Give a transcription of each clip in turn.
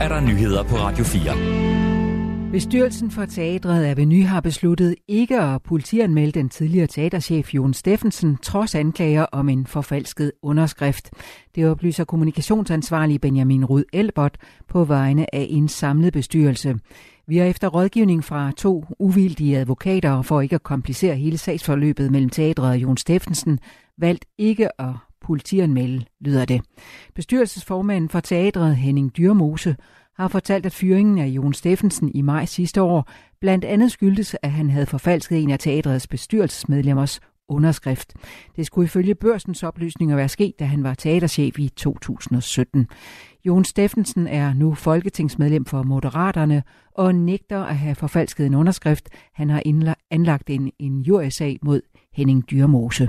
er der nyheder på Radio 4. Bestyrelsen for teatret Aveny har besluttet ikke at politianmelde den tidligere teaterchef Jon Steffensen trods anklager om en forfalsket underskrift. Det oplyser kommunikationsansvarlig Benjamin Rud Elbert på vegne af en samlet bestyrelse. Vi har efter rådgivning fra to uvildige advokater for ikke at komplicere hele sagsforløbet mellem teatret og Jon Steffensen valgt ikke at politianmelde, lyder det. Bestyrelsesformanden for teatret Henning Dyrmose har fortalt, at fyringen af Jon Steffensen i maj sidste år blandt andet skyldtes, at han havde forfalsket en af teatrets bestyrelsesmedlemmers underskrift. Det skulle ifølge børsens oplysninger være sket, da han var teaterchef i 2017. Jon Steffensen er nu folketingsmedlem for Moderaterne og nægter at have forfalsket en underskrift. Han har anlagt en, en jurysag mod Henning Dyrmose.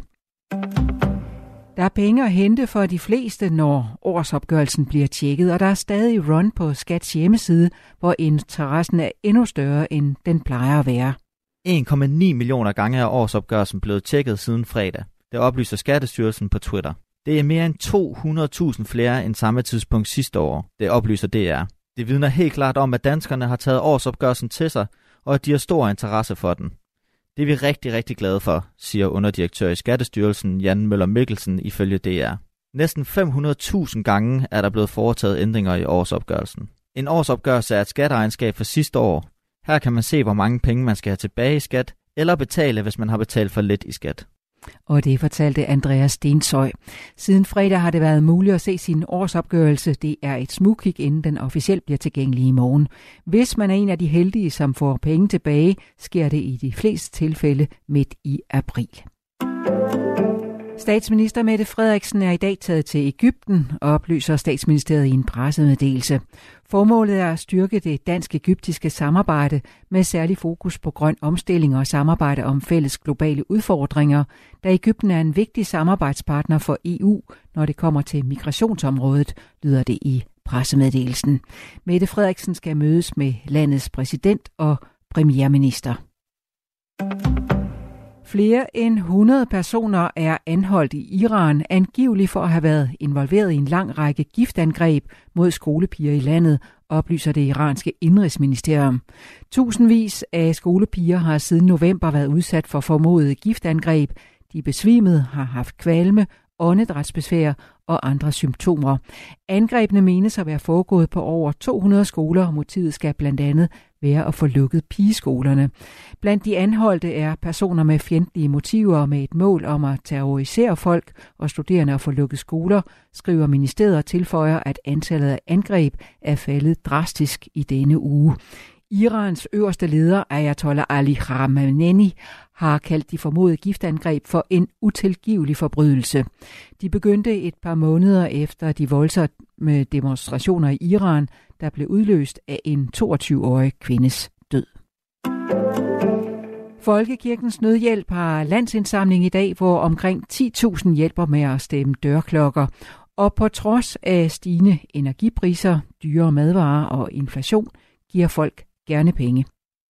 Der er penge at hente for de fleste, når årsopgørelsen bliver tjekket, og der er stadig run på Skats hjemmeside, hvor interessen er endnu større, end den plejer at være. 1,9 millioner gange er årsopgørelsen blevet tjekket siden fredag. Det oplyser Skattestyrelsen på Twitter. Det er mere end 200.000 flere end samme tidspunkt sidste år, det oplyser DR. Det vidner helt klart om, at danskerne har taget årsopgørelsen til sig, og at de har stor interesse for den. Det er vi rigtig, rigtig glade for, siger underdirektør i Skattestyrelsen Jan Møller Mikkelsen ifølge DR. Næsten 500.000 gange er der blevet foretaget ændringer i årsopgørelsen. En årsopgørelse er et skatteregnskab for sidste år. Her kan man se, hvor mange penge man skal have tilbage i skat, eller betale, hvis man har betalt for lidt i skat. Og det fortalte Andreas Stensøj. Siden fredag har det været muligt at se sin årsopgørelse. Det er et smugkig, inden den officielt bliver tilgængelig i morgen. Hvis man er en af de heldige, som får penge tilbage, sker det i de fleste tilfælde midt i april. Statsminister Mette Frederiksen er i dag taget til Ægypten, oplyser statsministeriet i en pressemeddelelse. Formålet er at styrke det dansk-ægyptiske samarbejde med særlig fokus på grøn omstilling og samarbejde om fælles globale udfordringer, da Ægypten er en vigtig samarbejdspartner for EU, når det kommer til migrationsområdet, lyder det i pressemeddelelsen. Mette Frederiksen skal mødes med landets præsident og premierminister. Flere end 100 personer er anholdt i Iran, angiveligt for at have været involveret i en lang række giftangreb mod skolepiger i landet, oplyser det iranske indrigsministerium. Tusindvis af skolepiger har siden november været udsat for formodede giftangreb. De besvimede har haft kvalme, åndedrætsbesvær og andre symptomer. Angrebene menes at være foregået på over 200 skoler, og motivet skal blandt andet være at få lukket pigeskolerne. Blandt de anholdte er personer med fjendtlige motiver med et mål om at terrorisere folk og studerende at få lukket skoler, skriver ministeriet og tilføjer, at antallet af angreb er faldet drastisk i denne uge. Irans øverste leder, Ayatollah Ali Khamenei, har kaldt de formodede giftangreb for en utilgivelig forbrydelse. De begyndte et par måneder efter de voldsomme demonstrationer i Iran, der blev udløst af en 22-årig kvindes død. Folkekirkens Nødhjælp har landsindsamling i dag, hvor omkring 10.000 hjælper med at stemme dørklokker. Og på trods af stigende energipriser, dyre madvarer og inflation, giver folk gerne penge.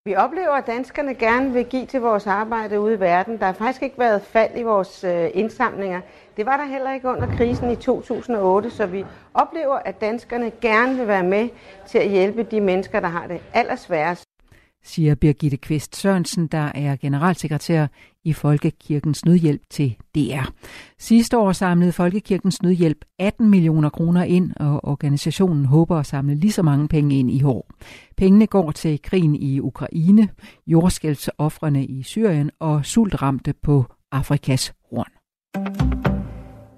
Vi oplever, at danskerne gerne vil give til vores arbejde ude i verden. Der har faktisk ikke været fald i vores øh, indsamlinger. Det var der heller ikke under krisen i 2008, så vi oplever, at danskerne gerne vil være med til at hjælpe de mennesker, der har det allersværest siger Birgitte Kvist Sørensen, der er generalsekretær i Folkekirkens Nødhjælp til DR. Sidste år samlede Folkekirkens Nødhjælp 18 millioner kroner ind, og organisationen håber at samle lige så mange penge ind i år. Pengene går til krigen i Ukraine, jordskælvsoffrene i Syrien og sultramte på Afrikas horn.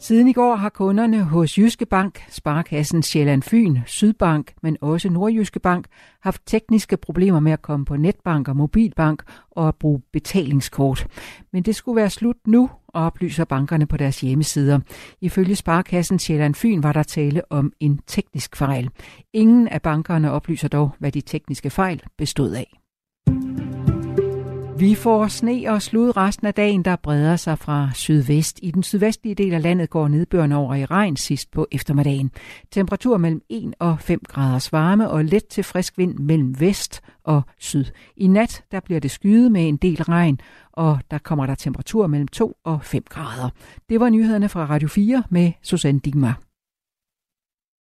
Siden i går har kunderne hos Jyske Bank, Sparkassen Sjælland Fyn, Sydbank, men også Nordjyske Bank haft tekniske problemer med at komme på netbank og mobilbank og at bruge betalingskort. Men det skulle være slut nu, oplyser bankerne på deres hjemmesider. Ifølge Sparkassen Sjælland Fyn var der tale om en teknisk fejl. Ingen af bankerne oplyser dog, hvad de tekniske fejl bestod af. Vi får sne og slud resten af dagen, der breder sig fra sydvest. I den sydvestlige del af landet går nedbøren over i regn sidst på eftermiddagen. Temperatur mellem 1 og 5 graders varme og let til frisk vind mellem vest og syd. I nat der bliver det skyet med en del regn, og der kommer der temperatur mellem 2 og 5 grader. Det var nyhederne fra Radio 4 med Susanne Digmar.